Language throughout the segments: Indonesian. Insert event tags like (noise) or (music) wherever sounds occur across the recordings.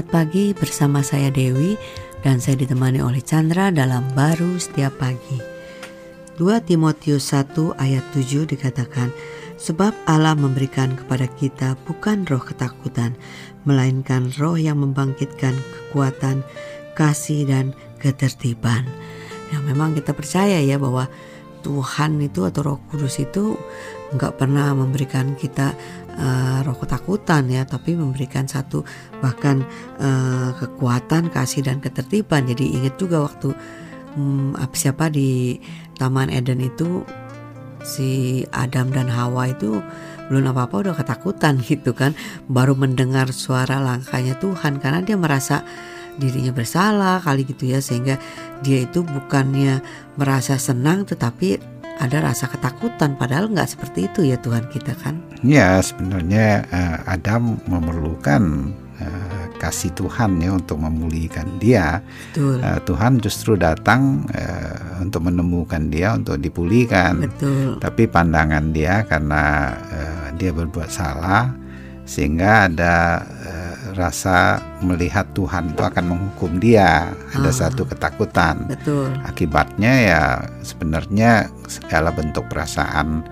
Selamat pagi bersama saya Dewi dan saya ditemani oleh Chandra dalam Baru Setiap Pagi. 2 Timotius 1 ayat 7 dikatakan, Sebab Allah memberikan kepada kita bukan roh ketakutan, melainkan roh yang membangkitkan kekuatan, kasih dan ketertiban. Ya memang kita percaya ya bahwa Tuhan itu atau Roh Kudus itu nggak pernah memberikan kita uh, roh ketakutan ya, tapi memberikan satu bahkan uh, kekuatan, kasih dan ketertiban. Jadi ingat juga waktu um, siapa di Taman Eden itu si Adam dan Hawa itu belum apa-apa udah ketakutan (laughs) gitu kan baru mendengar suara langkahnya Tuhan karena dia merasa dirinya bersalah kali gitu ya sehingga dia itu bukannya merasa senang tetapi ada rasa ketakutan padahal nggak seperti itu ya Tuhan kita kan ya sebenarnya uh, Adam memerlukan uh, kasih Tuhan ya untuk memulihkan dia Betul. Uh, Tuhan justru datang uh, untuk menemukan dia untuk dipulihkan Betul. tapi pandangan dia karena uh, dia berbuat salah sehingga ada uh, rasa melihat Tuhan itu akan menghukum dia. Ada ah, satu ketakutan. Betul. Akibatnya ya sebenarnya segala bentuk perasaan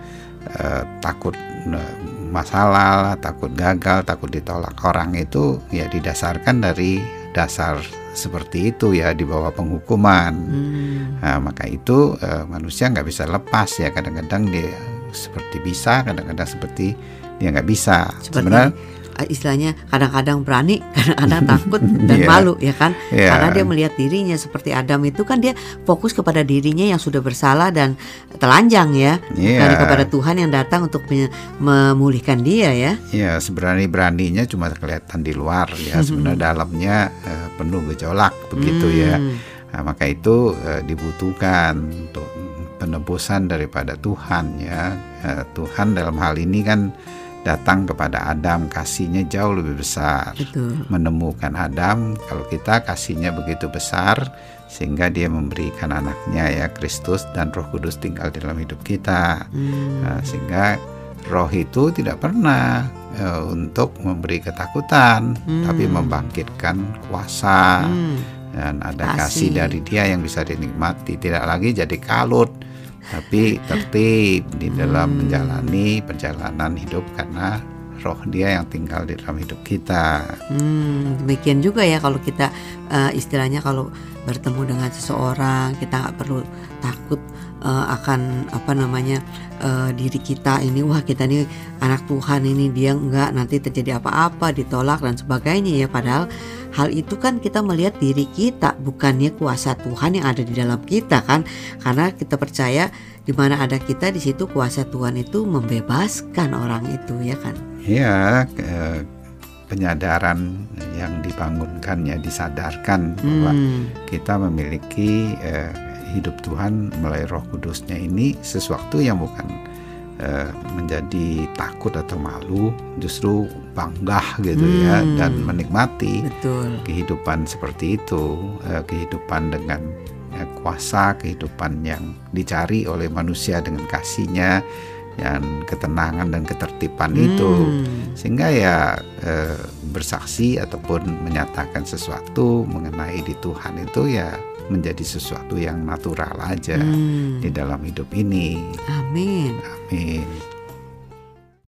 uh, takut uh, masalah takut gagal takut ditolak orang itu ya didasarkan dari dasar seperti itu ya di bawah penghukuman. Hmm. nah, maka itu uh, manusia nggak bisa lepas ya. Kadang-kadang dia seperti bisa kadang-kadang seperti dia nggak bisa. Sebenarnya eh, istilahnya kadang-kadang berani, (laughs) kadang-kadang (laughs) takut dan yeah. malu ya kan? Yeah. Karena dia melihat dirinya seperti Adam itu kan dia fokus kepada dirinya yang sudah bersalah dan telanjang ya, yeah. bukan kepada Tuhan yang datang untuk memulihkan dia ya. Iya, yeah, seberani-beraninya cuma kelihatan di luar ya, sebenarnya dalamnya uh, penuh gejolak begitu ya. hmm. ya. Nah, maka itu uh, dibutuhkan untuk penebusan daripada Tuhan ya. Uh, Tuhan dalam hal ini kan datang kepada Adam kasihnya jauh lebih besar Betul. menemukan Adam kalau kita kasihnya begitu besar sehingga dia memberikan anaknya ya Kristus dan Roh Kudus tinggal di dalam hidup kita hmm. nah, sehingga Roh itu tidak pernah uh, untuk memberi ketakutan hmm. tapi membangkitkan kuasa hmm. dan ada kasih. kasih dari Dia yang bisa dinikmati tidak lagi jadi kalut tapi tertib di dalam menjalani perjalanan hidup karena roh dia yang tinggal di dalam hidup kita. Hmm, demikian juga ya kalau kita uh, istilahnya kalau bertemu dengan seseorang kita nggak perlu takut uh, akan apa namanya uh, diri kita ini wah kita ini anak Tuhan ini dia nggak nanti terjadi apa-apa ditolak dan sebagainya ya padahal Hal itu kan kita melihat diri kita, bukannya kuasa Tuhan yang ada di dalam kita kan? Karena kita percaya di mana ada kita di situ kuasa Tuhan itu membebaskan orang itu ya kan? Iya, penyadaran yang dibangunkan ya disadarkan bahwa hmm. kita memiliki eh, hidup Tuhan melalui Roh Kudusnya ini sesuatu yang bukan Eh, menjadi takut atau malu, justru bangga gitu ya, hmm. ya dan menikmati Betul. kehidupan seperti itu, uh, kehidupan dengan uh, kuasa, kehidupan yang dicari oleh manusia dengan kasihnya dan ketenangan dan ketertiban hmm. itu sehingga ya e, bersaksi ataupun menyatakan sesuatu mengenai di Tuhan itu ya menjadi sesuatu yang natural aja hmm. di dalam hidup ini. Amin. Amin.